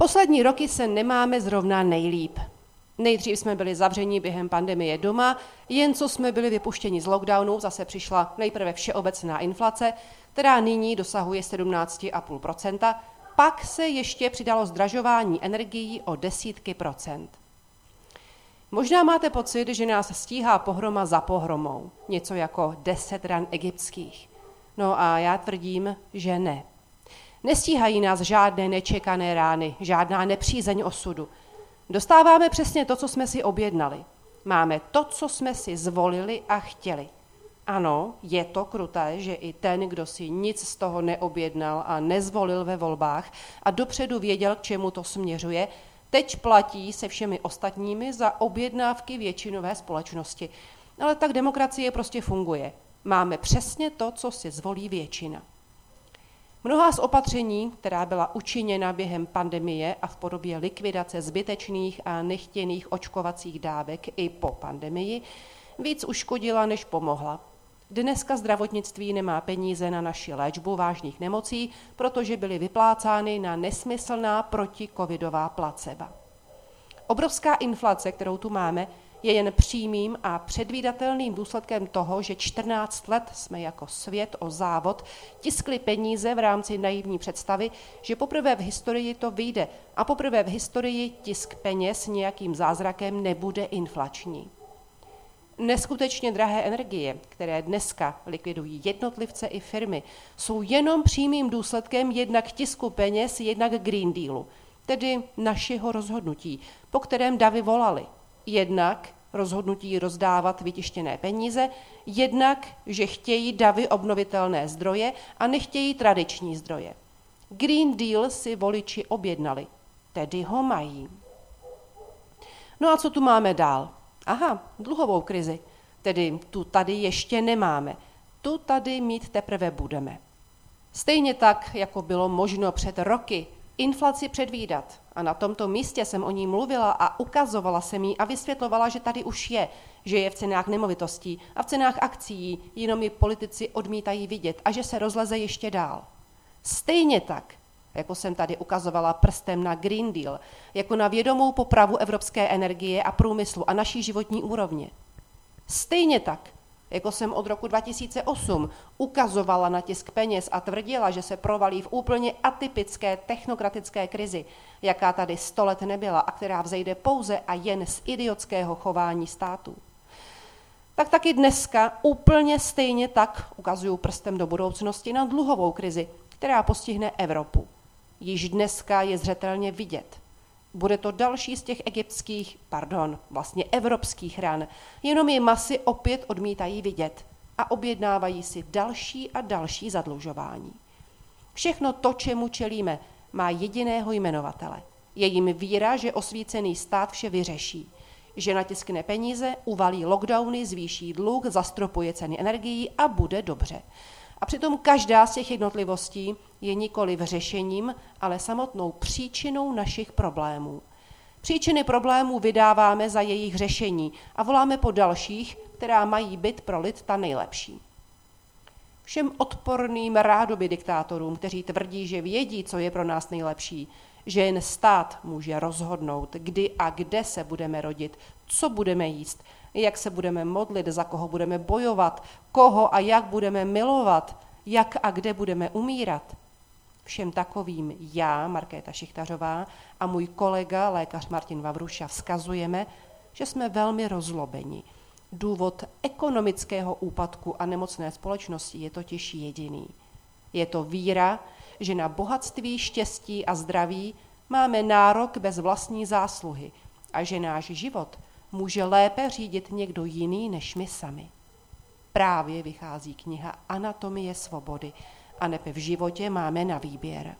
Poslední roky se nemáme zrovna nejlíp. Nejdřív jsme byli zavření během pandemie doma, jen co jsme byli vypuštěni z lockdownu, zase přišla nejprve všeobecná inflace, která nyní dosahuje 17,5% pak se ještě přidalo zdražování energií o desítky procent. Možná máte pocit, že nás stíhá pohroma za pohromou, něco jako deset ran egyptských. No a já tvrdím, že ne. Nestíhají nás žádné nečekané rány, žádná nepřízeň osudu. Dostáváme přesně to, co jsme si objednali. Máme to, co jsme si zvolili a chtěli. Ano, je to kruté, že i ten, kdo si nic z toho neobjednal a nezvolil ve volbách a dopředu věděl, k čemu to směřuje, teď platí se všemi ostatními za objednávky většinové společnosti. Ale tak demokracie prostě funguje. Máme přesně to, co si zvolí většina. Mnoha z opatření, která byla učiněna během pandemie a v podobě likvidace zbytečných a nechtěných očkovacích dávek i po pandemii, víc uškodila, než pomohla. Dneska zdravotnictví nemá peníze na naši léčbu vážných nemocí, protože byly vyplácány na nesmyslná protikovidová placeba. Obrovská inflace, kterou tu máme, je jen přímým a předvídatelným důsledkem toho, že 14 let jsme jako svět o závod tiskli peníze v rámci naivní představy, že poprvé v historii to vyjde a poprvé v historii tisk peněz nějakým zázrakem nebude inflační. Neskutečně drahé energie, které dneska likvidují jednotlivce i firmy, jsou jenom přímým důsledkem jednak tisku peněz, jednak Green Dealu, tedy našeho rozhodnutí, po kterém davy volali – jednak rozhodnutí rozdávat vytištěné peníze, jednak, že chtějí davy obnovitelné zdroje a nechtějí tradiční zdroje. Green Deal si voliči objednali, tedy ho mají. No a co tu máme dál? Aha, dluhovou krizi. Tedy tu tady ještě nemáme. Tu tady mít teprve budeme. Stejně tak, jako bylo možno před roky inflaci předvídat. A na tomto místě jsem o ní mluvila a ukazovala jsem jí a vysvětlovala, že tady už je, že je v cenách nemovitostí a v cenách akcí, jenom ji politici odmítají vidět a že se rozleze ještě dál. Stejně tak, jako jsem tady ukazovala prstem na Green Deal, jako na vědomou popravu evropské energie a průmyslu a naší životní úrovně. Stejně tak, jako jsem od roku 2008 ukazovala na tisk peněz a tvrdila, že se provalí v úplně atypické technokratické krizi, jaká tady sto let nebyla a která vzejde pouze a jen z idiotského chování států. Tak taky dneska úplně stejně tak ukazuju prstem do budoucnosti na dluhovou krizi, která postihne Evropu. Již dneska je zřetelně vidět, bude to další z těch egyptských, pardon, vlastně evropských ran, jenom je masy opět odmítají vidět a objednávají si další a další zadlužování. Všechno to, čemu čelíme, má jediného jmenovatele. Je jim víra, že osvícený stát vše vyřeší, že natiskne peníze, uvalí lockdowny, zvýší dluh, zastropuje ceny energií a bude dobře. A přitom každá z těch jednotlivostí je nikoli v řešením, ale samotnou příčinou našich problémů. Příčiny problémů vydáváme za jejich řešení a voláme po dalších, která mají být pro lid ta nejlepší. Všem odporným rádoby diktátorům, kteří tvrdí, že vědí, co je pro nás nejlepší, že jen stát může rozhodnout, kdy a kde se budeme rodit, co budeme jíst, jak se budeme modlit, za koho budeme bojovat, koho a jak budeme milovat, jak a kde budeme umírat. Všem takovým já, Markéta Šichtařová, a můj kolega, lékař Martin Vavruša, vzkazujeme, že jsme velmi rozlobeni. Důvod ekonomického úpadku a nemocné společnosti je totiž jediný. Je to víra, že na bohatství, štěstí a zdraví máme nárok bez vlastní zásluhy a že náš život může lépe řídit někdo jiný než my sami. Právě vychází kniha Anatomie svobody a nebe v životě máme na výběr.